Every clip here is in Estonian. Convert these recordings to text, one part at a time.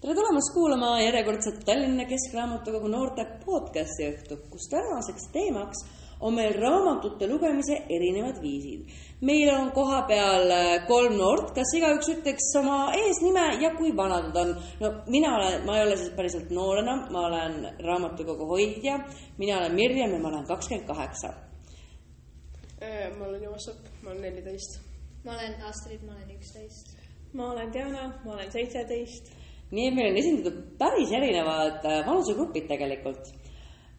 tere tulemast kuulama järjekordset Tallinna Keskraamatukogu noorte podcasti õhtu, kus tänaseks teemaks on meil raamatute lugemise erinevad viisid. meil on kohapeal äh, kolm noort, kas igaüks ütleks oma eesnime ja kui vanad nad on? no mina olen, ma ei ole siis päriselt noor enam, ma olen raamatukogu hoidja, mina olen Mirjam ja ma olen kakskümmend kaheksa. Äh, ma olen Joosep, ma olen neliteist. ma olen Astrid, ma olen üksteist. ma olen Diana, ma olen seitseteist nii et meil on esindatud päris erinevad äh, vanusegrupid tegelikult.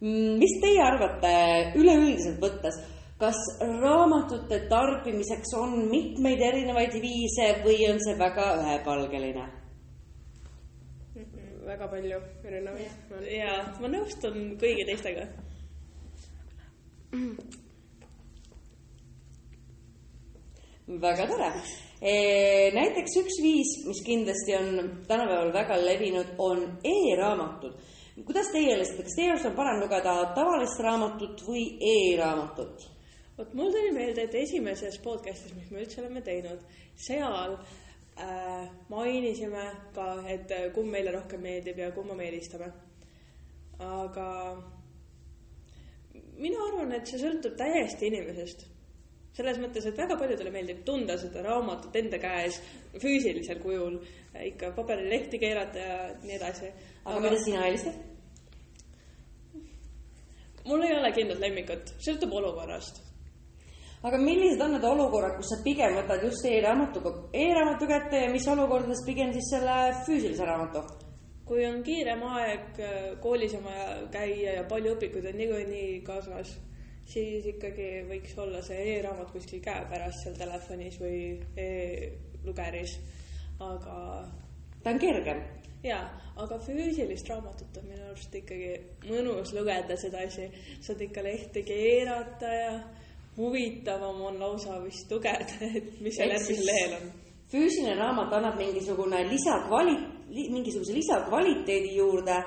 Mm, mis teie arvate üleüldiselt võttes, kas raamatute tarbimiseks on mitmeid erinevaid viise või on see väga ühepalgeline? väga palju erinevaid. ja ma nõustun kõigi teistega. väga tore näiteks üks viis, mis kindlasti on tänapäeval väga levinud, on e-raamatud. kuidas teie lihtsalt, kas teie arust on parem lugeda tavalist raamatut või e-raamatut? vot mul tuli meelde, et esimeses podcast'is, mis me üldse oleme teinud, seal äh, mainisime ka, et kumb meile rohkem meeldib ja kumma me eelistame. aga mina arvan, et see sõltub täiesti inimesest selles mõttes, et väga paljudele meeldib tunda seda raamatut enda käes füüsilisel kujul, ikka paberile lehti keerata ja nii edasi. aga mida sina eelistad? mul ei ole kindlat lemmikut, sõltub olukorrast. aga millised on need olukorrad, kus sa pigem võtad just e-raamatuga, e-raamatu kätte ja mis olukordades pigem siis selle füüsilise raamatu? kui on kiirem aeg, koolis on vaja käia ja palju õpikuid on niikuinii kaasas siis ikkagi võiks olla see e-raamat kuskil käepärast seal telefonis või e-lugeris, aga. ta on kergem. jaa, aga füüsilist raamatut on minu arust ikkagi mõnus lugeda sedasi, saad ikka lehte keerata ja huvitavam on lausa vist lugeda, et mis seal järgmisel lehel on. füüsiline raamat annab mingisugune lisakvali-, mingisuguse lisakvaliteedi juurde,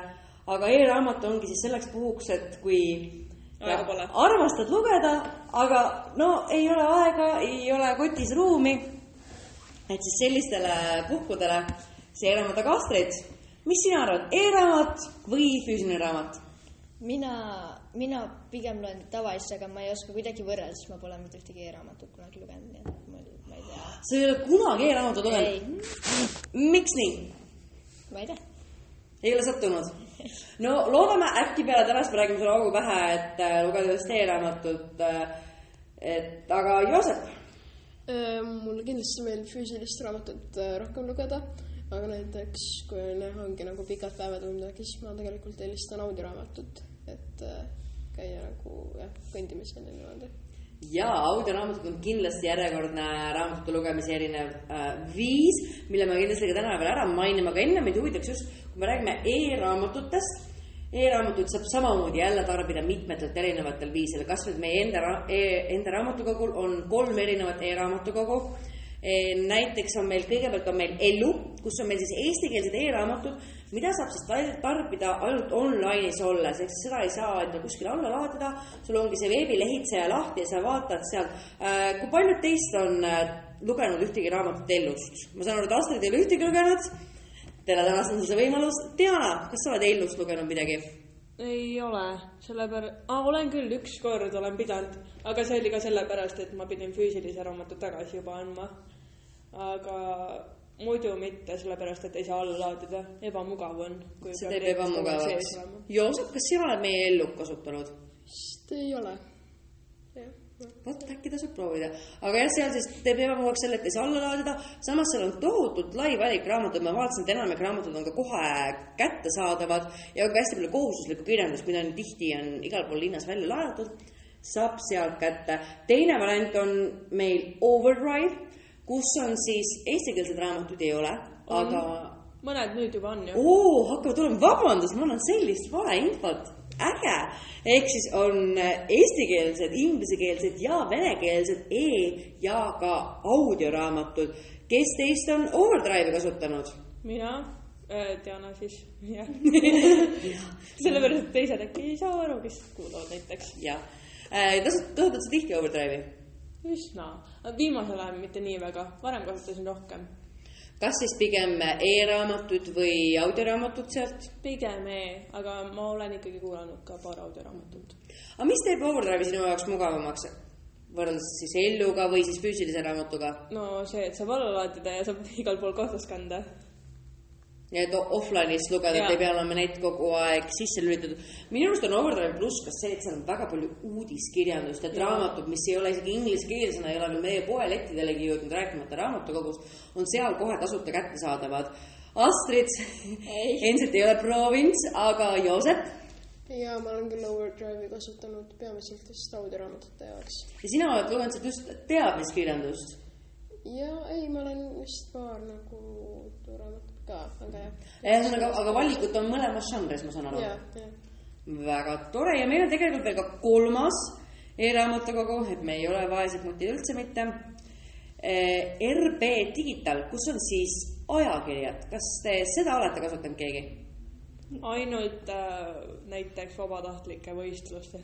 aga e-raamat ongi siis selleks puhuks, et kui aega pole. armastad lugeda, aga no ei ole aega, ei ole kotis ruumi. et siis sellistele puhkudele see e-raamat, aga Astrid, mis sina arvad e-raamat või füüsiline raamat? mina, mina pigem loen tavalist, aga ma ei oska kuidagi võrrelda, sest ma pole mitte ühtegi e-raamatut kunagi lugenud, nii et ma, ma ei tea. sa ei ole kunagi e-raamatut lugenud? miks nii? ma ei tea. ei ole sattunud? No loodame äkki peale tänast me räägime sulle augu pähe, et äh, lugeda ühest e-raamatut äh,. et aga Joosep äh,? mulle kindlasti meeldib füüsilist raamatut äh, rohkem lugeda, aga näiteks kui on jah, ongi nagu pikad päevad või midagi, siis ma tegelikult eelistan audioraamatut, et äh, käia nagu jah, kõndimisel ja niimoodi ja audioraamatud on kindlasti järjekordne raamatute lugemise erinev äh, viis, mille me kindlasti ka täna veel ära mainime, aga enne meid huvitaks just, kui me räägime e-raamatutest e, e-raamatuid saab samamoodi jälle tarbida mitmetelt erinevatel viisidel, kasvõi meie enda e, enda raamatukogul on kolm erinevat e-raamatukogu e,. näiteks on meil, kõigepealt on meil Ellu, kus on meil siis eestikeelsed e-raamatud mida saab siis tarbida ainult online'is olles, ehk siis seda ei saa endale kuskile alla laadida. sul ongi see veebilehitseja lahti ja sa vaatad sealt äh,. kui paljud teist on äh, lugenud ühtegi raamatut Ellust? ma saan aru, et Astrid ei ole ühtegi lugenud. tänast on sul see võimalus. Diana, kas sa oled Ellust lugenud midagi? ei ole, sellepärast ah,, olen küll, ükskord olen pidanud, aga see oli ka sellepärast, et ma pidin füüsilise raamatu tagasi juba andma. aga muidu mitte, sellepärast et ei saa alla laadida, ebamugav on. see teeb ebamugavaks. Joosep, kas sina oled meie ellu kasutanud? vist ei ole. vot äkki tasub proovida, aga jah, seal siis teeb ebamugavaks selle, et ei saa alla laadida, samas seal on tohutult lai valik raamatuid, ma vaatasin, et enamik raamatud on ka kohe kättesaadavad ja ka hästi palju kohustuslikku kirjandust, mida on tihti on igal pool linnas välja laenatud, saab sealt kätte. teine variant on meil Overdrive kus on siis eestikeelseid raamatuid ei ole, aga. mõned nüüd juba on ju. oo, hakkavad tulema, vabandust, mul on sellist valeinfot, äge. ehk siis on eestikeelsed, inglisekeelsed ja venekeelsed e- ja ka audioraamatud. kes teist on Overdrive'i kasutanud? mina äh,, Diana siis, jah sellepärast, et teised äkki ei saa aru, kes kuulavad näiteks. jah äh,, kasutad sa tihti Overdrive'i? Üsna, viimasel ajal mitte nii väga, varem kasutasin rohkem. kas siis pigem e-raamatud või audioraamatut sealt? pigem E, aga ma olen ikkagi kuulanud ka paar audioraamatut. aga mis teeb Overdrive'i sinu jaoks mugavamaks võrreldes siis Elluga või siis füüsilise raamatuga? no see, et saab alla laadida ja saab igal pool kaasas kanda. Ja et offline'is lugeda, et Jaa. ei pea olema net kogu aeg sisse lülitatud. minu arust on Overdrive pluss ka see, et seal on väga palju uudiskirjandust, et Jaa. raamatud, mis ei ole isegi ingliskeelsena, ei ole veel meie poelettidele jõudnud, rääkimata raamatukogust, on seal kohe tasuta kättesaadavad. Astrid endiselt ei ole proovinud, aga Joosep ja ma olen küll Overdrive'i kasutanud peamiselt vist audioraamatute jaoks. ja sina oled lugenud sealt just teadmiskirjandust. ja ei, ma olen vist paar nagu raamatut ka, aga jah. ühesõnaga, aga valikut on mõlemas žanris, ma saan aru. väga tore ja meil on tegelikult veel ka kolmas e-raamatukogu, et me ei ole vaesed mutid üldse mitte. RB Digital, kus on siis ajakirjad, kas te seda olete kasutanud keegi? ainult äh, näiteks vabatahtlike võistluste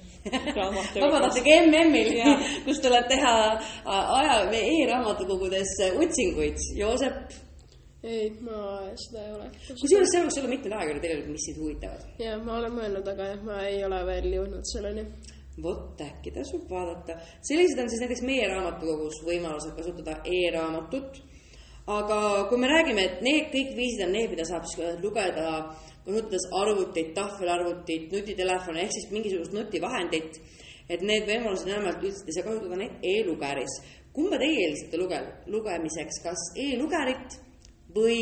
vabandust, MM-il kus tuleb teha äh, aja, e-raamatukogudes otsinguid, Joosep. ei, ma seda ei ole. kusjuures seal võiks olla mitmeid ajakirju tegelikult, mis sind huvitavad. ja ma olen mõelnud, aga jah, ma ei ole veel jõudnud selleni. vot äkki tasub vaadata, sellised on siis näiteks meie raamatukogus võimalused kasutada e-raamatut. aga kui me räägime, et need kõik viisid on need, mida saab siis lugeda kasutades arvutit, tahvelarvutit, nutitelefoni ehk siis mingisugust nutivahendit. et need võimalused enamjaolt üldiselt ei saa kasutada neid e-lugeris. kumba teie eelistate luge-, lugemiseks, kas e-lugerit või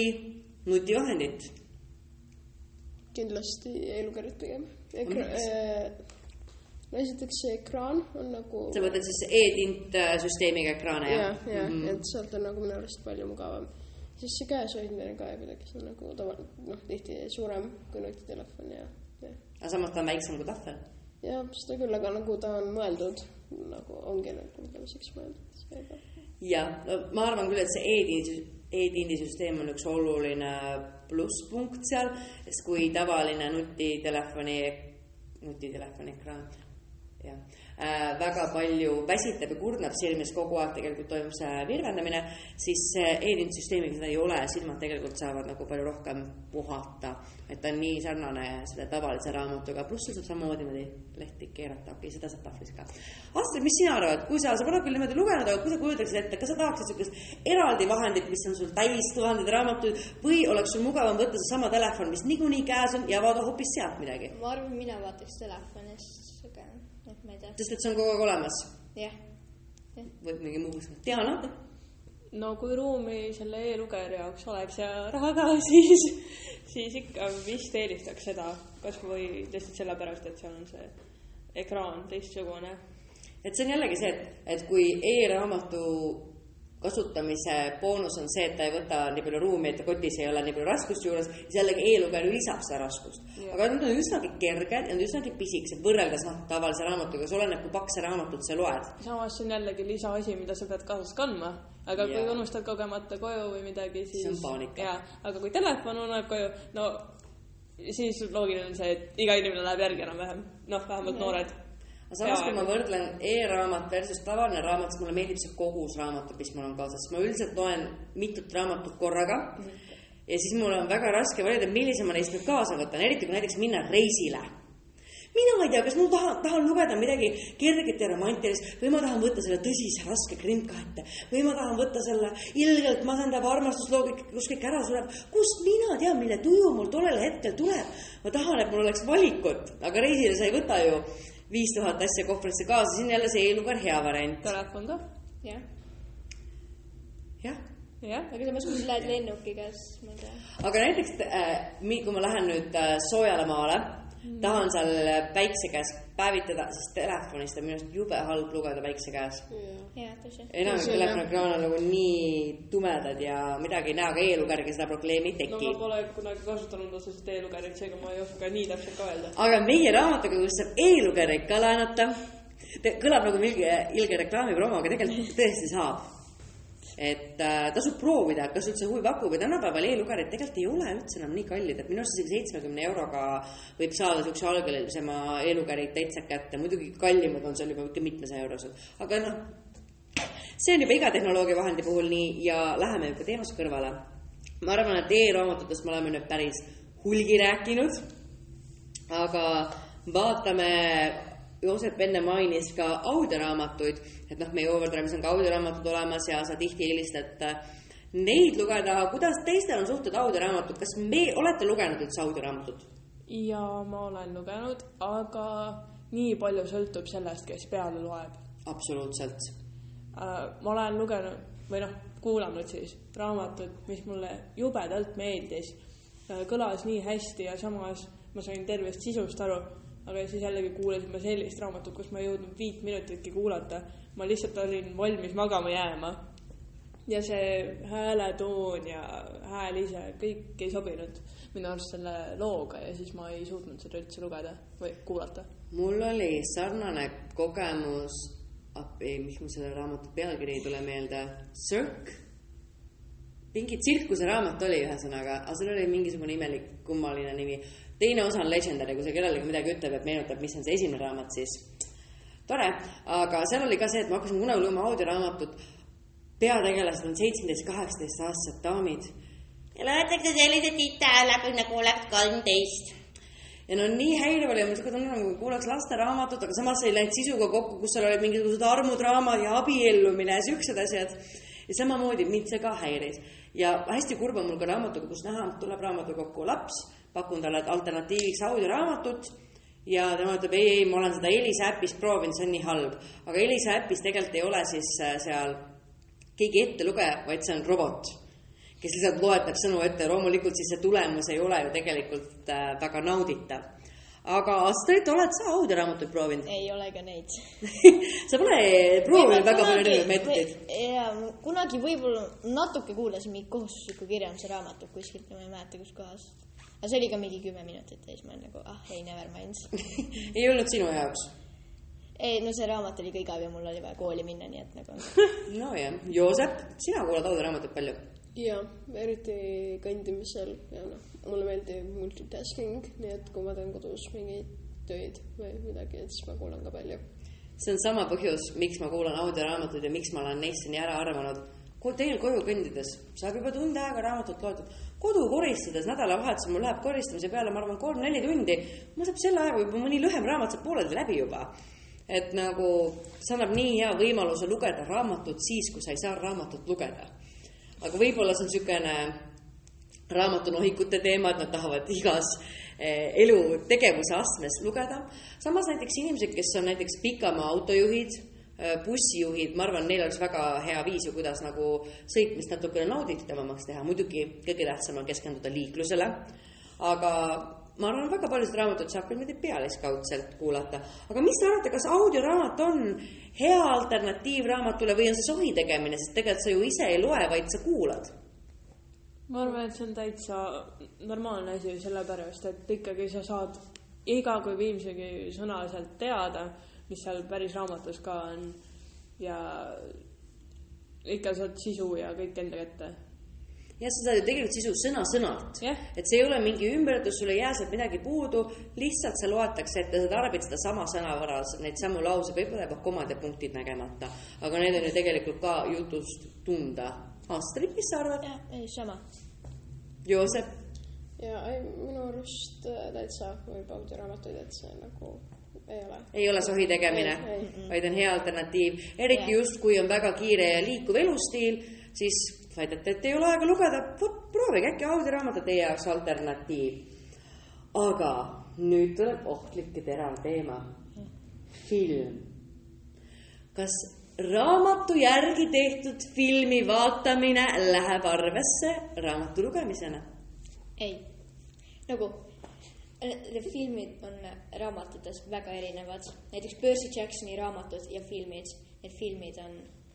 nutivahendit? kindlasti e-lugerit pigem. miks? no esiteks see ekraan on nagu. sa mõtled siis e-tint äh, süsteemiga ekraane ja jah?, ja, et sealt on nagu minu arust palju mugavam. siis see käes hoidmine ka kuidagi, see on nagu tava, noh, tihti suurem kui nutitelefon ja, ja. aga samas ta on väiksem kui tahvel ja seda küll, aga nagu ta on mõeldud nagu ongi nagu lugemiseks mõeldud, jah, no ma arvan küll, et see e-tindi, e-tindi süsteem on üks oluline plusspunkt seal, sest kui tavaline nutitelefoni, nutitelefoni ekraan, jah äh,, väga palju väsitab ja kurnab silmi, sest kogu aeg tegelikult toimub see virvendamine, siis see e-tindi süsteemiga seda ei ole, silmad tegelikult saavad nagu palju rohkem puhata. et ta on nii sarnane selle tavalise raamatuga, pluss seal saab samamoodi niimoodi lehti keerata, okei okay,, seda saab tahvlis ka. Astrid, mis sina arvad, kui sa, sa pole küll niimoodi lugenud, aga kui sa kujutaksid ette, kas sa tahaksid niisugust eraldi vahendit, mis on sul täis tuhandeid raamatuid või oleks sul mugavam võtta seesama telefon, mis niikuinii käes on ja avada hoopis sealt midagi? ma arvan, mina vaataks telefonist, noh, ma ei tea. sest et see on kogu aeg olemas. Jah, või mingi muu, Diana, no kui ruumi selle e-lugeja jaoks oleks ja raha ka, siis, siis ikka vist eelistaks seda, kas või lihtsalt sellepärast, et seal on see ekraan teistsugune. et see on jällegi see, et, et kui e-raamatu kasutamise boonus on see, et ta ei võta nii palju ruumi, et kotis ei ole nii palju raskust juures, jällegi e-lugeja lisab seda raskust. aga nad on üsnagi kerged ja nad on üsnagi pisikesed võrreldes noh, tavalise raamatuga, see oleneb, kui pakse raamatut sa loed. samas see on jällegi lisaasi, mida sa pead kaasas kandma, aga kui Jaa. unustad kogemata koju või midagi, siis See on paanika. aga kui telefon uneb koju, no siis loogiline on see, et iga inimene läheb järgi enam-vähem, noh, vähemalt noored. Aga samas, kui ma võrdlen e-raamat versus tavaline raamat, siis mulle meeldib see kogus raamatud, mis mul on kaasas, ma üldiselt loen mitut raamatut korraga ja siis mul on väga raske valida, millise ma neist nüüd kaasa võtan, eriti kui näiteks minna reisile. Mina ei tea, kas ma tahan, tahan lugeda midagi kerget ja romantilist või ma tahan võtta selle tõsise raske krimka ette. Või ma tahan võtta selle ilgelt masendava armastusloo, kus kõik ära sureb. kust mina tean, mille tuju mul tollel hetkel tuleb? ma tahan, et mul oleks valikut, aga reisile sa ei võta ju viis tuhat asja kohvrisse kaasa, siin jälle see e-luger hea variant. telefon ka, jah. jah, jah. aga samas, kui sa lähed lennukiga, siis ma ei tea. aga näiteks äh, kui ma lähen nüüd äh, soojale maale mm., tahan seal päikse käes päevitada, siis telefonist on minu arust jube halb lugeda päikse käes. tõsi. enamik Tõsi, telefoni ekraane on nagu nii tumedad ja midagi ei näe, aga e-lugeriga seda probleemi ei no teki ma pole kunagi kasutanud otseselt e-lugerit, seega ma ei oska nii täpselt ka öelda. aga meie raamatukogus saab e-lugereid ka laenata. kõlab nagu ilge, ilge reklaamipromo, aga tegelikult tõesti saab. Et äh, tasub proovida, kas üldse huvi pakub ja tänapäeval e-lugerid tegelikult ei ole üldse enam nii kallid, et minu arust isegi seitsmekümne euroga võib saada siukse algelisema e-lugerit täitsa kätte, muidugi kallimad on seal juba ikka mitmesaja eurosed, aga noh, see on juba iga tehnoloogiavahendi puhul nii ja läheme juba teemast kõrvale. ma arvan, et e-raamatutest me oleme nüüd päris hulgi rääkinud. aga vaatame, Joosep enne mainis ka audioraamatuid, et noh, meie Overdramis on ka audioraamatud olemas ja sa tihti eelistad äh, neid lugeda. kuidas teistel on suhted audioraamatud, kas me, olete lugenud üldse audioraamatud? ja ma olen lugenud, aga nii palju sõltub sellest, kes peale loeb. absoluutselt. ma olen lugenud või noh, kuulanud siis raamatut, mis mulle jubedalt meeldis. kõlas nii hästi ja samas ma sain tervest sisust aru, aga siis jällegi kuulasin ma sellist raamatut, kus ma ei jõudnud viit minutitki kuulata. ma lihtsalt olin valmis magama jääma. ja see hääletoon ja hääl ise, kõik ei sobinud minu arust selle looga ja siis ma ei suutnud seda üldse lugeda või kuulata. mul oli sarnane kogemus, appi, mis mul selle raamatu pealkiri ei tule meelde, Cirque. mingi tsirkuse raamat oli ühesõnaga, aga seal oli mingisugune imelik kummaline nimi. Teine osa on Legendary, kui see kellelegi midagi ütleb, et meenutab, mis on see esimene raamat siis. tore, aga seal oli ka see, et ma hakkasin kunagi lugema audioraamatut. peategelased on seitsmeteist, kaheksateist aastased daamid ja loetakse selliseid tiite läbi nagu oleks kolmteist ja no nii häiriv oli, ma siuke tunne nagu kuulaks lasteraamatut, aga samas ei läinud sisuga kokku, kus seal olid mingisugused armudraamad ja abiellumine ja siuksed asjad. ja samamoodi mind see ka häiris ja hästi kurb on mul ka raamatuga, kus näha, tuleb raamatukokku laps, pakun talle alternatiiviks audioraamatut ja tema ütleb ei, ei, ma olen seda Elisa äpis proovinud, see on nii halb. aga Elisa äpis tegelikult ei ole siis äh, seal keegi ettelugeja, vaid see on robot kes lihtsalt loetleb sõnu ette, loomulikult siis see tulemus ei ole ju tegelikult äh, väga nauditav. aga Astrid, oled sa audioraamatuid proovinud? ei ole ka neid. sa pole proovinud väga palju erinevaid meetodeid. ja kunagi võib-olla natuke kuulasin mingi kohustusliku kirjanduse raamatut kuskilt, ma ei mäleta, kus kohas. Aga see oli ka mingi kümme minutit ja siis ma olin nagu ah ei, never mind. ei olnud sinu jaoks? ei no see raamat oli ka igav ja mul oli vaja kooli minna, nii et nagu nojah, Joosep, sina kuulad audioraamatuid palju? ja eriti kõndimisel ja noh, mulle meeldib multitasking, nii et kui ma teen kodus mingeid töid või midagi, et siis ma kuulan ka palju. see on sama põhjus, miks ma kuulan audioraamatuid ja miks ma olen neisse nii ära arvanud. teel koju kõndides saab juba tund aega raamatut loetud. Kodu koristades nädalavahetusel mul läheb koristamise peale, ma arvan, kolm-neli tundi. mul saab selle ajaga juba mõni lühem raamat saab pooleldi läbi juba. et nagu see annab nii hea võimaluse lugeda raamatut siis, kui sa ei saa raamatut lugeda. aga võib-olla see on niisugune raamatunohikute teema, et nad tahavad igas eh, elu tegevuse astmes lugeda. samas näiteks inimesed, kes on näiteks pikamaa autojuhid, bussijuhid, ma arvan, neil oleks väga hea viis ju, kuidas nagu sõitmist natukene nauditavamaks teha, muidugi kõige tähtsam on keskenduda liiklusele. aga ma arvan, väga paljusid raamatuid saab ka niimoodi pealiskaudselt kuulata. aga mis te arvate, kas audioraamat on hea alternatiiv raamatule või on see sohi tegemine, sest tegelikult sa ju ise ei loe, vaid sa kuulad ma arvan, et see on täitsa normaalne asi, sellepärast et ikkagi sa saad iga kui viimsegi sõna sealt teada, mis seal päris raamatus ka on ja ikka saad sisu ja kõik enda kätte. jah, sa saad ju tegelikult sisu sõna-sõnalt Jah. et see ei ole mingi ümberjutus, sul ei jää sealt midagi puudu, lihtsalt see loetakse ette, sa tarbid sedasama sõnavara, neid samu lauseid, võib-olla jäävad komad ja punktid nägemata, aga need on ju tegelikult ka jutust tunda. Astrid, mis sa arvad? jah, ei sama. Joosep, ja ei, minu arust äh, täitsa võib audioraamatuid, et see nagu ei ole. ei ole sohi tegemine vaid on hea alternatiiv, eriti Jah. just, kui on väga kiire ja liikuv elustiil, siis väidate, et ei ole aega lugeda, proovige äkki audioraamat on teie jaoks alternatiiv. aga nüüd tuleb ohtlik ja terav teema, film. kas raamatu järgi tehtud filmi vaatamine läheb arvesse raamatu lugemisena? ei, nagu need filmid on raamatutes väga erinevad, näiteks Percy Jacksoni raamatud ja filmid, need filmid on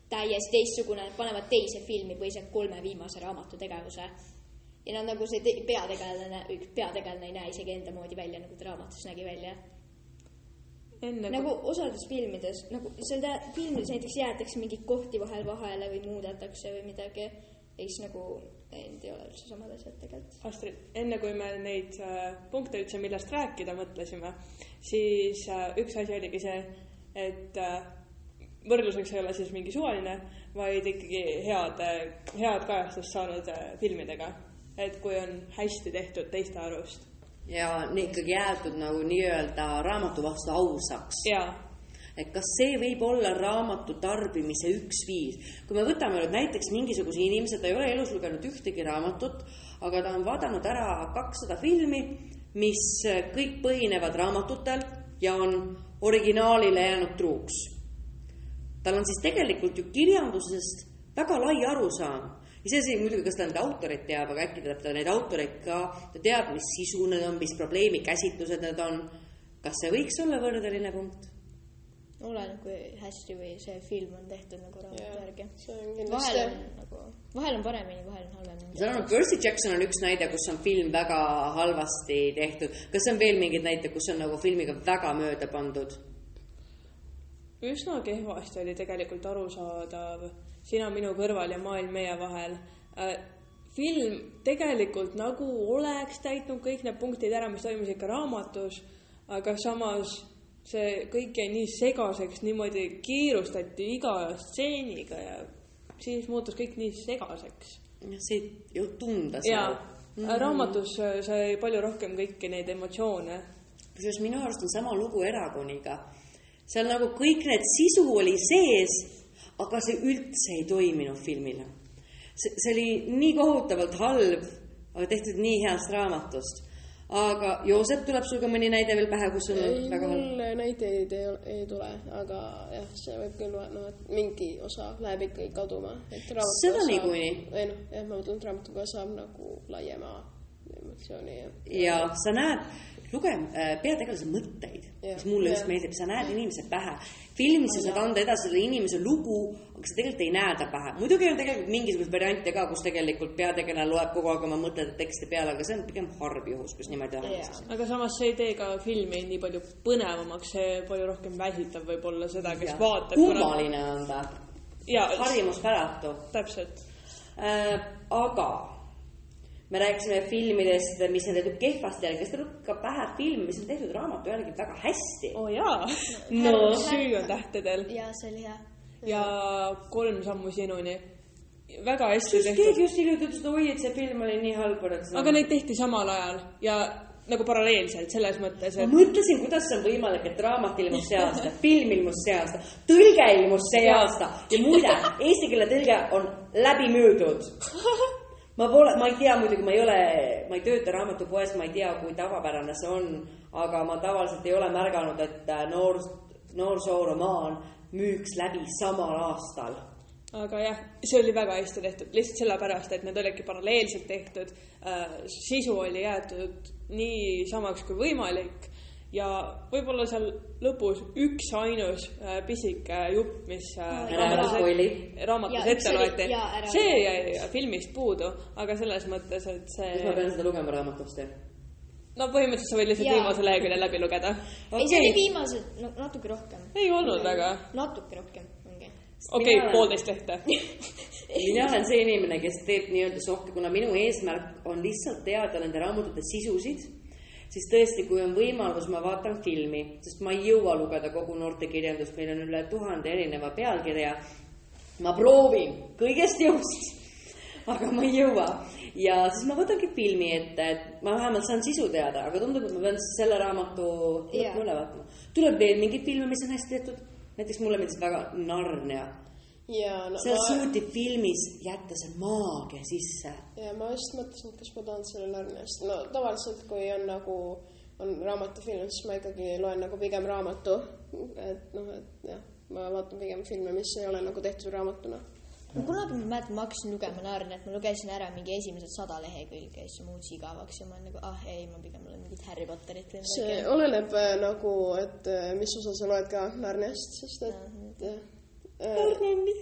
täiesti teistsugune, nad panevad teise filmi põhiselt kolme viimase raamatu tegevuse. ja nad nagu see te- peategelane, üks peategelane ei näe isegi enda moodi välja, nagu ta raamatus nägi välja. enne nagu osades filmides, nagu tä- filmides näiteks jäetakse mingeid kohti vahel vahele või muudetakse või midagi ja siis nagu ei, need üldse samad asjad tegelikult. Astrid, enne kui me neid äh, punkte üldse, millest rääkida mõtlesime, siis äh, üks asi oligi see, et äh, võrdluseks ei ole siis mingi suvaline, vaid ikkagi head, head kajastust saanud filmidega. et kui on hästi tehtud teiste arust. ja nii ikkagi jäetud nagu nii-öelda raamatu vastu ausaks. jaa, et kas see võib olla raamatu tarbimise üks viis. kui me võtame nüüd näiteks mingisuguse inimese, ta ei ole elus lugenud ühtegi raamatut, aga ta on vaadanud ära kakssada filmi, mis kõik põhinevad raamatutel ja on originaalile jäänud truuks. tal on siis tegelikult ju kirjandusest väga lai arusaam. iseasi muidugi, kas ta neid autoreid teab, aga äkki teab ta neid autoreid ka, ta teab, mis sisu need on, mis probleemi käsitlused need on. kas see võiks olla võrdeline punkt? oleneb, kui hästi või see film on tehtud nagu raamatu järgi. see on vahel on nagu, vahel on paremini, vahel on halvemini. seal on Percy Jackson on üks näide, kus on film väga halvasti tehtud. kas on veel mingeid näiteid, kus on nagu filmiga väga mööda pandud? üsna kehvasti oli tegelikult arusaadav Sina minu kõrval ja maailm meie vahel äh,. film tegelikult nagu oleks täitnud kõik need punktid ära, mis toimusid ka raamatus, aga samas see kõik jäi nii segaseks, niimoodi kiirustati iga stseeniga ja siis muutus kõik nii segaseks. see ei olnud tunda ja seal. mm -hmm. raamatus äh, sai palju rohkem kõiki neid emotsioone kusjuures minu arust on sama lugu Eragoniga. seal nagu kõik need sisu oli sees, aga see üldse ei toiminud filmile. see, see oli nii kohutavalt halb, aga tehtud nii heast raamatust. Aga Joosep, tuleb sul ka mõni näide veel pähe, kus on ei, olnud väga halb? mul näiteid ei, ei tule, aga jah, see võib küll, no et mingi osa läheb ikkagi kaduma. Seda niikuinii. ei noh, jah, ma mõtlen, et raamatuga saab nagu laiema emotsiooni ja. ja sa näed, luge-, peategelase mõtteid, mis mulle just Jah. meeldib, sa näed inimese pähe. filmis sa saad anda edasi selle inimese lugu, aga sa tegelikult ei näe ta pähe. muidugi on tegelikult mingisuguseid variante ka, kus tegelikult peategelane loeb kogu aeg oma mõtete tekste peale, aga see on pigem harv juhus, kus niimoodi lahendatakse. aga samas see ei tee ka filmi nii palju põnevamaks, see palju rohkem väsitab võib-olla seda, kes vaatab. kummaline on ta, ja harjumuspäratu täpselt, äh,. aga me rääkisime filmidest, mis on tehtud kehvasti, aga kas teil ka pähe film, mis on tehtud raamatu järgi väga hästi? oo oh, jaa, no süü on tähtedel jaa, see oli hea. ja Kolm sammu sinuni. väga hästi keegi tehtud, just hiljuti ütles, et oi, et see film oli nii halb aga neid tehti samal ajal ja nagu paralleelselt selles mõttes, ma et mõtlesin, kuidas see on võimalik, et raamat ilmus see aasta, film ilmus see aasta, tõlge ilmus see aasta ja muide, eesti keele tõlge on läbimüüdud. ma pole, ma ei tea muidugi, ma ei ole, ma ei tööta raamatupoes, ma ei tea, kui tavapärane see on, aga ma tavaliselt ei ole märganud, et äh, noor, noorsooromaan müüks läbi samal aastal. Aga jah, see oli väga hästi tehtud, lihtsalt sellepärast, et need olidki paralleelselt tehtud. Äh,. sisu oli jäetud nii samaks kui võimalik ja võib-olla seal lõpus üksainus äh, pisike jupp, mis äh, raamatus Ja üks ette loeti see jäi filmist puudu, aga selles mõttes, et kas ma see, pean seda lugema raamatust jah? no põhimõtteliselt sa võid lihtsalt Jaa. viimase lehekülje läbi lugeda. ei, see oli viimased, no natuke rohkem. ei olnud väga, natuke rohkem, mingi. okei okay, poolteist lehte. mina olen see inimene, kes teeb nii-öelda sohki, kuna minu eesmärk on lihtsalt teada nende raamatute sisusid, siis tõesti, kui on võimalus, ma vaatan filmi, sest ma ei jõua lugeda kogu noortekirjandust, meil on üle tuhande erineva pealkirja. ma proovin kõigest jõust, aga ma ei jõua ja siis ma võtangi filmi ette, et ma vähemalt saan sisu teada, aga tundub, et ma pean selle raamatu lõppu üle vaatama. tuleb veel mingeid filme, mis on hästi tehtud, näiteks mulle meeldis väga Narnia no seal ma, suuti filmis jätta see maagia sisse. ja ma just mõtlesin, et kas ma tahan selle Narniast, no tavaliselt, kui on nagu, on raamatufilm, siis ma ikkagi loen nagu pigem raamatu. et noh, et jah, ma vaatan pigem filme, mis ei ole nagu tehtud raamatuna. kunagi ma mäletan, ma hakkasin lugema Narniat, ma lugesin ära mingi esimesed sada lehekülge ja siis muutus igavaks ja ma olen nagu, ah ei, ma pigem loen mingit Harry Potterit see oleneb äh, nagu, et äh, mis osa sa loed ka Narniast, sest et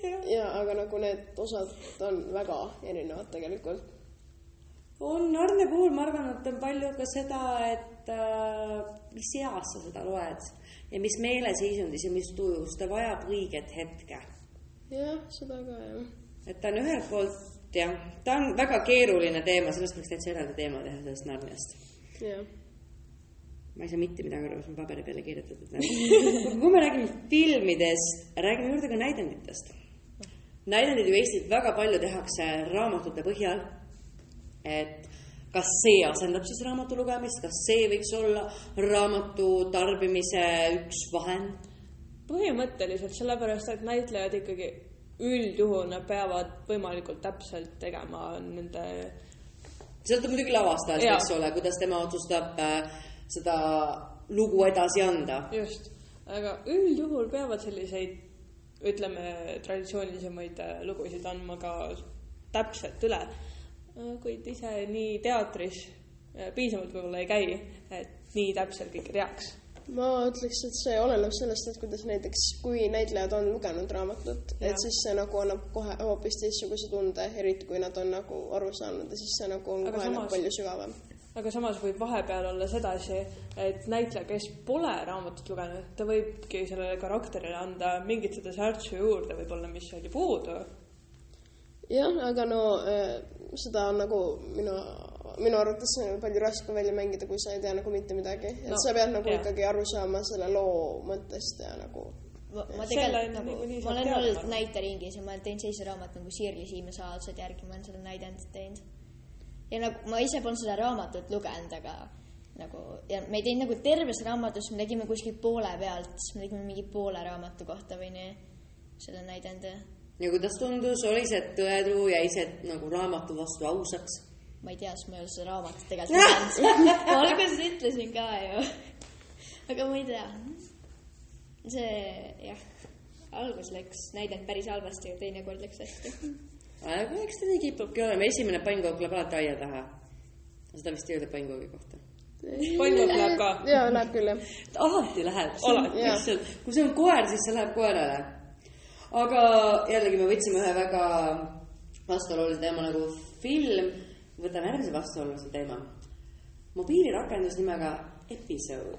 jah. ja aga nagu need osad on väga erinevad tegelikult. on Narnia puhul, ma arvan, et on palju ka seda, et äh, mis eas sa seda loed ja mis meeleseisundis ja mis tujus, ta vajab õiget hetke. jah, seda ka jah. et ta on ühelt poolt jah, ta on väga keeruline teema, sellest võiks täitsa eraldi teema teha, sellest Narniast. jah, ma ei saa mitte midagi aru, mis on paberi peale kirjutatud. kui me räägime filmidest, räägime juurde ka näidenditest. näidendeid ju Eestis väga palju tehakse raamatute põhjal. et kas see asendab siis raamatu lugemist, kas see võiks olla raamatu tarbimise üks vahend? põhimõtteliselt sellepärast, et näitlejad ikkagi üldjuhul nad peavad võimalikult täpselt tegema nende sõltub muidugi lavastajast, eks ole, kuidas tema otsustab äh, seda lugu edasi anda. just, aga üldjuhul peavad selliseid ütleme, traditsioonilisemaid äh, lugusid andma ka täpselt üle. kuid ise nii teatris äh, piisavalt võib-olla ei käi, et nii täpselt kõike teaks. ma ütleks, et see oleneb sellest, et kuidas näiteks, kui näitlejad on lugenud raamatut, et siis see nagu annab kohe hoopis teistsuguse tunde, eriti kui nad on nagu aru saanud ja siis see nagu on Aga kohe samas- nagu palju sügavam. Aga samas võib vahepeal olla sedasi, et näitleja, kes pole raamatut lugenud, ta võibki sellele karakterile anda mingit seda särtsu juurde võib-olla, mis oli puudu. jah, aga no äh, seda on nagu minu, minu arvates on palju raskem välja mängida, kui sa ei tea nagu mitte midagi, et No, sa pead nagu jah. ikkagi aru saama selle loo mõttest ja nagu ma, ma tegelikult nagu, niikuinii ma olen olnud näiteringis ja ma olen teinud sellise raamatu nagu Sirli Siimäe saladused järgi, ma olen seda näidendit teinud. Ja nagu ma ise polnud seda raamatut lugenud, aga nagu ja me ei teinud nagu terves raamatus, me tegime kuskil poole pealt, siis me tegime mingi poole raamatu kohta või nii, selle näidendi. ja kuidas tundus, oli see tõetruu, jäi see nagu raamatu vastu ausaks? ma ei tea, sest ma ei ole seda raamatut tegelikult lugenud. ma alguses ütlesin ka ju. aga ma ei tea. see jah, algus läks näidend päris halvasti ja teinekord läks hästi. Aga eks ta nii kipubki olema, esimene pannkook läheb alati aia taha. seda vist ei öelda pannkoogi kohta. pannkook läheb ka. jaa, läheb küll jah. alati läheb, Alati, lihtsalt, kui see on koer, siis see läheb koerale. aga jällegi me võtsime ühe väga vastuolulise teema nagu film, võtame järgmise vastuolulise teema. mobiilirakendus nimega Episode.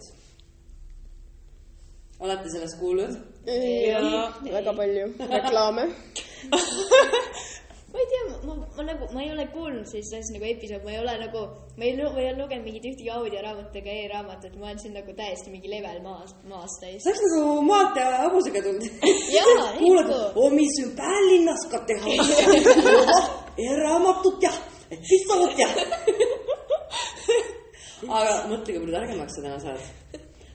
olete sellest kuulnud? jah, väga palju reklaame. ma ei tea, ma, ma nagu, ma ei ole kuulnud sellist asja nagu episood, ma ei ole nagu, ma ei ma ei ole lugenud mingit ühtegi audioraamatut ega e-raamatut, ma olen siin nagu täiesti mingi level maast, maast täis see. oleks nagu maalt ja hobusega tulnud. Kuulad oo, mis siin Tallinnas ka teha. e-raamatut ja Episode ja. aga mõtle, kui palju targemaks sa täna saad.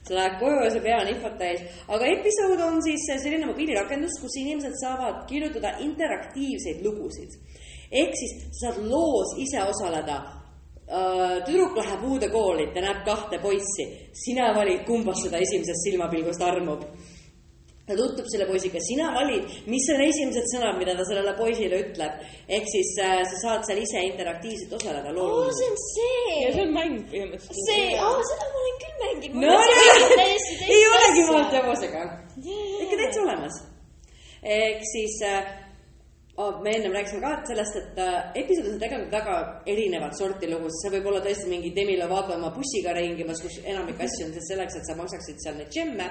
Sa lähed koju ja sa pea on infot täis, aga episood on siis selline mobiilirakendus, kus inimesed saavad kirjutada interaktiivseid lugusid. ehk siis sa saad loos ise osaleda. tüdruk läheb uude kooli, ta näeb kahte poissi, sina valid, kumbast seda esimesest silmapilgust armub ta tutvub selle poisiga, sina valid, mis on esimesed sõnad, mida ta sellele poisile ütleb. ehk siis äh, sa saad seal ise interaktiivselt osaleda oo, loo see on ja see see. on mäng põhimõtteliselt. see, aa, seda ma olen küll mänginud. no näed, ei olegi maalt ja hobusega. ikka täitsa olemas. ehk siis äh, oh, me ennem rääkisime ka sellest, et äh, episoodid on tegelikult väga erinevat sorti lugusid, see võib olla tõesti mingi Demi Lovato oma bussiga ringimas, kus enamik asju on siis selleks, et sa maksaksid seal neid džemme.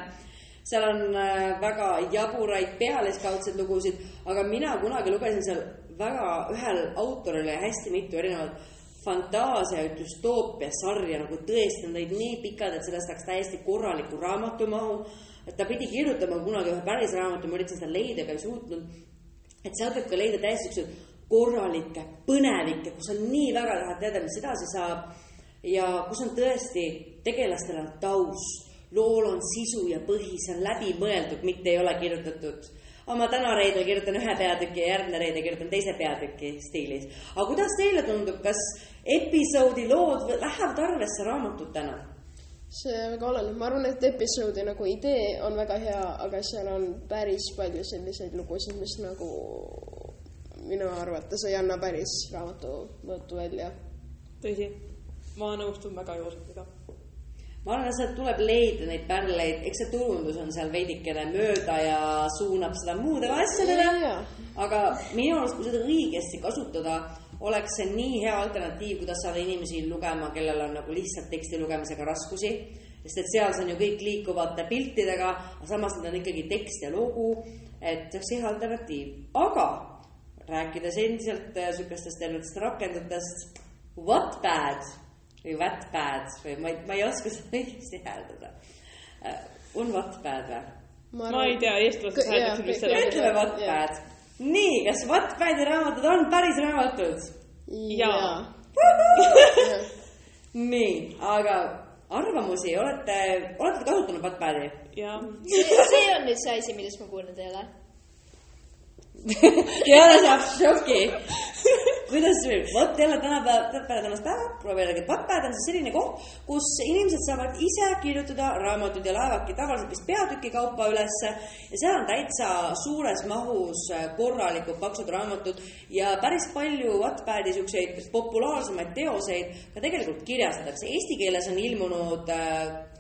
Seal on äh, väga jaburaid pealiskaudseid lugusid, aga mina kunagi lugesin seal väga ühel autoril oli hästi mitu erinevat fantaasia ja düstoopia sarja nagu tõesti, olid nii pikad, et sellest läks täiesti korraliku raamatumahu. et ta pidi kirjutama kunagi ühe päris raamatu, ma üritasin seda leida, aga ei suutnud. Et sealt võib ka leida täiesti siukseid korralikke põnevikke, kus on nii väga tahad teada, mis edasi saab. Ja kus on tõesti, tegelastel on taust, lool on sisu ja põhi, see on läbimõeldud, mitte ei ole kirjutatud. ma täna reedel kirjutan ühe peatüki ja järgmine reede kirjutan teise peatüki stiilis. aga kuidas teile tundub, kas episoodi lood lähevad arvesse raamatutena? see väga oleneb, ma arvan, et episoodi nagu idee on väga hea, aga seal on päris palju selliseid lugusid, mis nagu minu arvates ei anna päris raamatu mõõtu välja. tõsi, ma nõustun väga Joosepiga. Ma arvan, et sealt tuleb leida neid pärleid, eks see turundus on seal veidikene mööda ja suunab seda muudele asjadele. Aga minu arust, kui seda õigesti kasutada, oleks see nii hea alternatiiv, kuidas saada inimesi lugema, kellel on nagu lihtsalt teksti lugemisega raskusi. sest et seal see on ju kõik liikuvate piltidega, aga samas need on ikkagi tekst ja lugu, et see oleks hea alternatiiv, aga rääkides endiselt äh, sihukestest erinevatest rakendutest, Wattpad või Wattpad või ma ei, ma ei oska seda õigesti hääldada. on Wattpad või? ma ei tea, eestlased hääldaksid vist seda. ütleme Wattpad. nii, kas Wattpadi raamatud on päris raamatud? jaa. nii, aga arvamusi, olete, olete te kasutanud Wattpadi? see on nüüd see asi, millest ma kuulnud ei ole. jälle saab šoki. kuidas vot jälle tänapäev, peale tänast päeva, proovime jällegi, Wattpad on siis selline koht, kus inimesed saavad ise kirjutada raamatuid ja laevadki tavaliselt vist peatüki kaupa ülesse ja seal on täitsa suures mahus korralikud paksud raamatud ja päris palju Wattpadi siukseid populaarsemaid teoseid ka tegelikult kirjastatakse. Eesti keeles on ilmunud äh,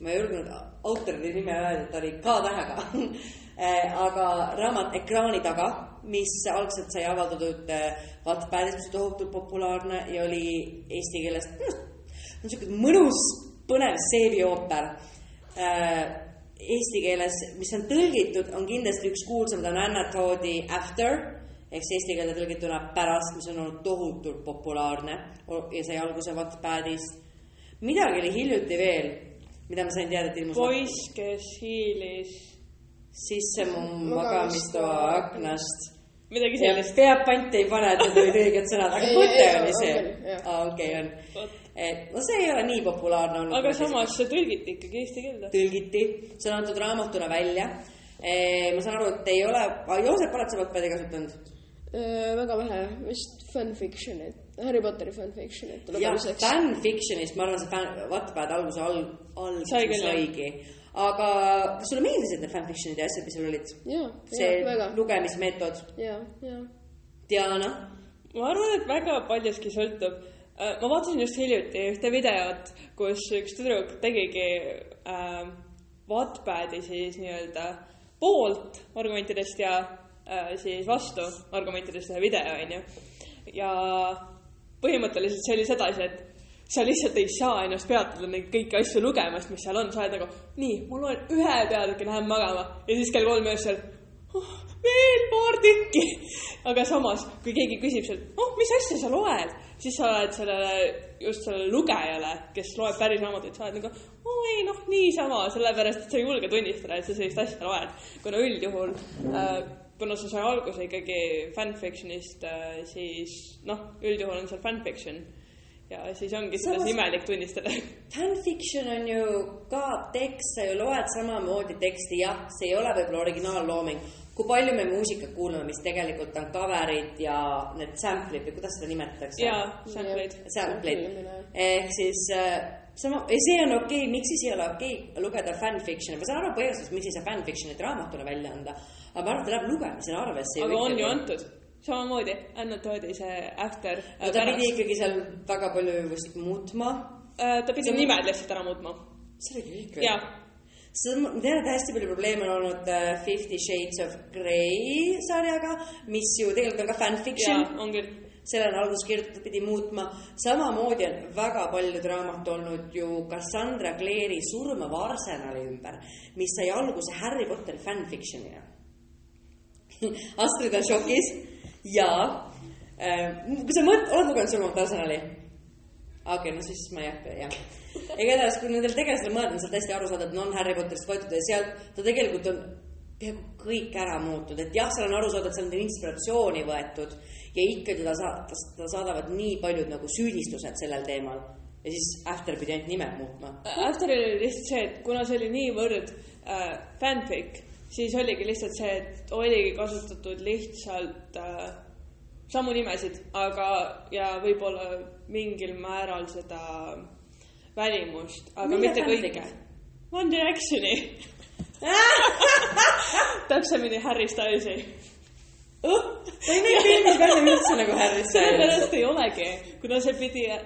ma ei julgenud autori nime öelda, ta oli K-tähega. aga raamat Ekraani taga, mis algselt sai avaldatud Wattpadis, mis on tohutult populaarne ja oli eesti keeles, niisugune mõnus põnev seebiooper äh, eesti keeles, mis on tõlgitud, on kindlasti üks kuulsamaid, on Anna Toodi After ehk siis eesti keelde tõlgituna pärast, mis on olnud tohutult populaarne ja sai alguse Wattpadist. midagi oli hiljuti veel, mida ma sain teada, et ilmus poiss, kes hiilis sisse mu magamistoa aknast. midagi sellist. peab panti ei pane, et need olid õiged sõnad, aga mõte oli on see okei on et no see ei ole nii populaarne olnud. aga samas see tõlgiti ikkagi eesti keelde. tõlgiti, see on antud raamatuna välja. ma saan aru, et ei ole, Joosep, oled sa Wattpadi kasutanud? väga vähe, vist fanfiction'it, Harry Potteri fanfiction'it jah, lugemiseks. fanfiction'ist, ma arvan, see fan, Wattpad alguse al-, alguse Sai küll, jah. saigi. aga kas sulle meeldisid need fanfiction'id ja asjad, mis sul olid? see lugemismeetod, jaa, jaa. Diana, ma arvan, et väga paljuski sõltub. ma vaatasin just hiljuti ühte videot, kus üks tüdruk tegigi äh, Wattpadi siis nii-öelda poolt argumentidest ja äh, siis vastu argumentidest ühe video, onju. ja põhimõtteliselt see oli sedasi, et sa lihtsalt ei saa ennast peatada neid kõiki asju lugemast, mis seal on, sa oled nagu nii, ma loen ühe peatüki, lähen magama ja siis kell kolm öösel oh, veel paar tükki. aga samas, kui keegi küsib sealt, oh, mis asja sa loed, siis sa oled sellele, just sellele lugejale, kes loeb päris raamatuid, sa oled nagu, oo ei noh, niisama, sellepärast et sa ei julge tunnistada, et sa sellist asja loed. kuna üldjuhul äh,, kuna see sai alguse ikkagi fanfiction'ist äh,, siis noh, üldjuhul on seal fanfiction ja siis ongi sedasi Samas- imelik tunnistada. fanfiction on ju ka tekst, sa ju loed samamoodi teksti, jah, see ei ole võib-olla originaallooming. kui palju me muusikat kuulame, mis tegelikult on cover'id ja need sample'id või kuidas seda nimetatakse? jaa, sampleid. sample'id ehk siis äh, sama, see on okei okay,, miks siis ei ole okei okay lugeda fanfiction'i, ma saan aru põhjustest, miks ei saa fanfiction'it raamatuna välja anda, aga ma arvan, et ta läheb lugemisele arvesse. aga on ju. antud, samamoodi, Anna Toodi see After no ta pidi ikkagi seal väga palju vist muutma, äh, ta pidi See- nimed lihtsalt ära muutma. see oli kõik seda ma tean, et hästi palju probleeme on olnud äh, Fifty Shades of Grey sarjaga, mis ju tegelikult on ka fanfiction on küll. Selle on alguses kirjutatud, pidi muutma. samamoodi on väga paljud raamat olnud ju Cassandra Clare'i surmava arsenali ümber, mis sai alguse Harry Potteri fanfiction'ina. Astrid on šokis ja äh, kui sa mõt-, oled lugenud surmavat arsenali? okei okay,, no siis ma ei hakka, jah. igatahes, kui nendel tegelastel mõelda, on sealt hästi aru saada, et no on Harry Potterist võetud ja sealt ta tegelikult on kõik ära muutunud, et jah, seal on aru saada, et seal on inspiratsiooni võetud ja ikkagi ta sa-, ta, saadavad nii paljud nagu süüdistused sellel teemal ja siis After pidi ainult nime muutma. Afteril oli lihtsalt see, et kuna see oli niivõrd äh, fanfic, siis oligi lihtsalt see, et oligi kasutatud lihtsalt äh, samu nimesid, aga ja võib-olla mingil määral seda välimust, aga Mille mitte fanfic? kõike. One Directioni. täpsemini Harry Stylesi. ta ei näi filmis välja üldse nagu Harry Styles. sellepärast ei olegi, kuna see pidi äh,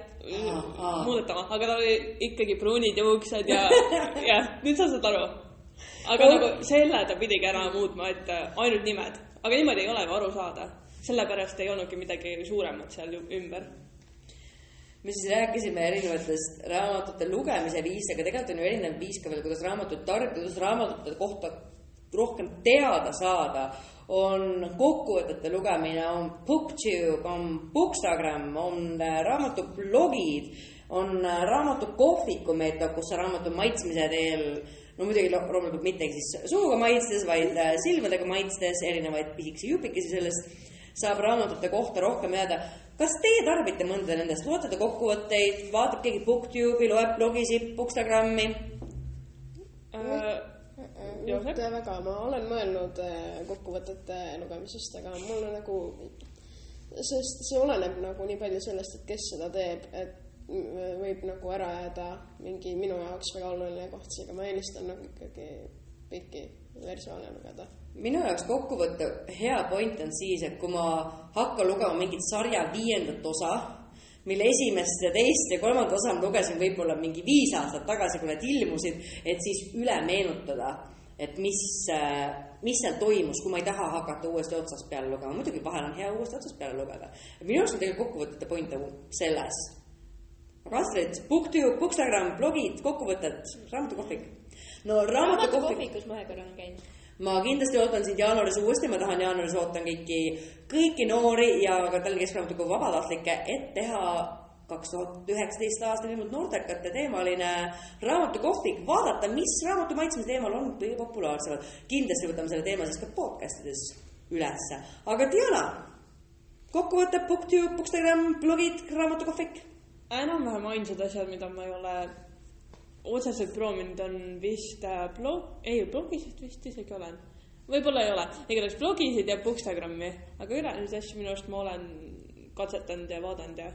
aa. muudetama, aga tal oli ikkagi pruunid juuksed ja, jah, nüüd sa saad aru. aga Oh. nagu selle ta pidigi ära muutma, et äh, ainult nimed, aga niimoodi ei ole ju aru saada. sellepärast ei olnudki midagi suuremat seal ümber. Me siis rääkisime erinevatest raamatute lugemise viise, aga tegelikult on ju erinev viis ka veel, kuidas raamatut tarbida, kuidas raamatute kohta rohkem teada saada. on kokkuvõtete lugemine, on BookTube, on Bookstagram, on äh, raamatublogid, on äh, raamatu Kohviku meetod, kus sa raamatu maitsmise teel no muidugi lo- loomulikult mitte siis suuga maitstes, vaid äh, silmadega maitstes erinevaid pisikesi jupikesi sellest, saab raamatute kohta rohkem jääda. kas teie tarbite mõnda nendest, loete te kokkuvõtteid, vaatab keegi BookTube'i, loeb blogisid, Bookstagrammi? Äh, mitte väga, ma olen mõelnud äh, kokkuvõtete lugemisest, aga mul on nagu, sest see oleneb nagu nii palju sellest, et kes seda teeb, et m- võib nagu ära jääda mingi minu jaoks väga oluline koht, seega ma eelistan nagu ikkagi pikki versioone lugeda. Minu jaoks kokkuvõtte hea point on siis, et kui ma hakkan lugema mingit sarja viiendat osa, mille esimest ja teist ja kolmandat osa ma lugesin võib-olla mingi viis aastat tagasi, kui need ilmusid, et siis üle meenutada, et mis, mis seal toimus, kui ma ei taha hakata uuesti otsast peale lugema, muidugi vahel on hea uuesti otsast peale lugeda. minu arust on tegelikult kokkuvõtete point nagu selles. aga Astrid, BookTube, Bookstagram, blogid, kokkuvõtted, raamatukohvik. no raamatukohvik raamatukohvikus ma ühe korra olen käinud. Ma kindlasti ootan sind jaanuaris uuesti, ma tahan jaanuaris ootan kõiki, kõiki noori ja ka Tallinna Keskraamatukogu vabatahtlikke, et teha kaks tuhat üheksateist aastal ilmunud noortekate teemaline raamatukohvik, vaadata, mis raamatu maitsmise teemal on kõige populaarsemad. kindlasti võtame selle teema siis ka podcast ides ülesse, aga Diana, kokkuvõte, BookTube, Bookstagram, blogid, raamatukohvik. enam-vähem ainsad asjad, mida ma ei ole otseselt proovinud, on vist äh, blog, ei blogisid vist isegi olen. võib-olla ei ole, igatahes blogisid ja Bookstagrammi, aga ülejäänud asju minu arust ma olen katsetanud ja vaadanud ja.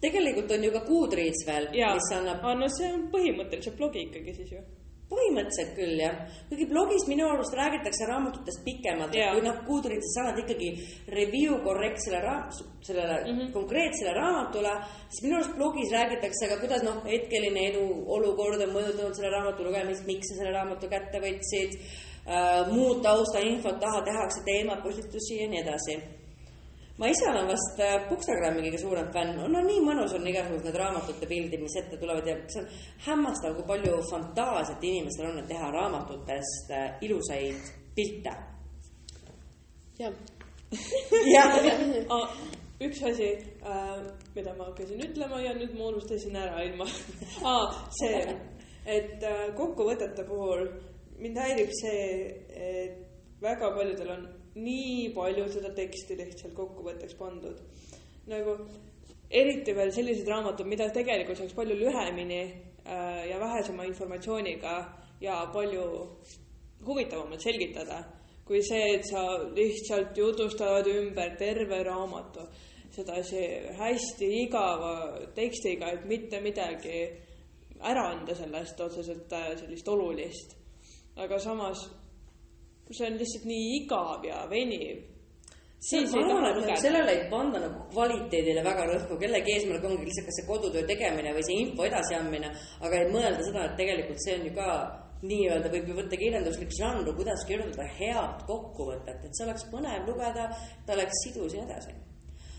tegelikult on ju ka Goodreads veel, mis annab, no see on põhimõtteliselt blogi ikkagi siis ju. Põhimõtteliselt küll jah, kuigi blogis minu arust räägitakse raamatutest pikemalt, kui noh, Goodreadsis sa annad ikkagi review korrektsele raam-, sellele mm. -hmm. konkreetsele raamatule, siis minu arust blogis räägitakse ka, kuidas noh, hetkeline edu olukord on mõjutanud selle raamatu lugemist, miks sa selle raamatu kätte võtsid äh,, muud taustainfot taha tehakse teemapüstitusi ja nii edasi ma ise olen vast äh, Bookstagrami kõige suurem fänn, no nii mõnus on igasugused need raamatute pildid, mis ette tulevad ja see on hämmastav, kui palju fantaasiat inimestel on, et teha raamatutest äh, ilusaid pilte. jah, jah, Ah, üks asi äh,, mida ma hakkasin ütlema ja nüüd ma unustasin ära ilma ah,. see, et äh, kokkuvõtete puhul mind häirib see, et väga paljudel on nii palju seda teksti lihtsalt kokkuvõtteks pandud. nagu eriti veel sellised raamatud, mida tegelikult saaks palju lühemini äh, ja vähesema informatsiooniga ja palju huvitavamalt selgitada, kui see, et sa lihtsalt jutustavad ümber terve raamatu sedasi hästi igava tekstiga, et mitte midagi ära anda sellest otseselt äh, sellist olulist. aga samas, kui see on lihtsalt nii igav ja veniv, siis ei taha et nagu lugeda. sellele ei panda nagu kvaliteedile väga rõhku, kellegi eesmärk ongi lihtsalt kas see kodutöö tegemine või see info edasiandmine, aga ei mõelda seda, et tegelikult see on ju ka nii-öelda võib ju võtta kirjanduslik žanr, kuidas kirjutada head kokkuvõtet, et see oleks põnev lugeda, ta oleks sidus ja nii edasi.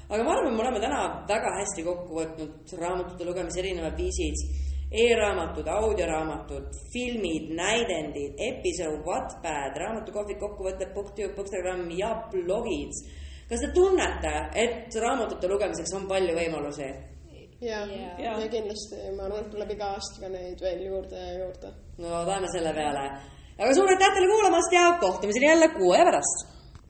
aga ma arvan, me oleme täna väga hästi kokku võtnud raamatute lugemise erinevad viisid e-raamatud, audioraamatud, filmid, näidendid, episood, Wattpad, raamatukohvik, kokkuvõtted, BookTube, Bookstagram ja blogid. kas te tunnete, et raamatute lugemiseks on palju võimalusi? ja, Jaa. ja kindlasti ma arvan, et tuleb iga aastaga neid veel juurde ja juurde no loodame selle peale. aga suur aitäh teile kuulamast ja kohtumiseni jälle kuu aja pärast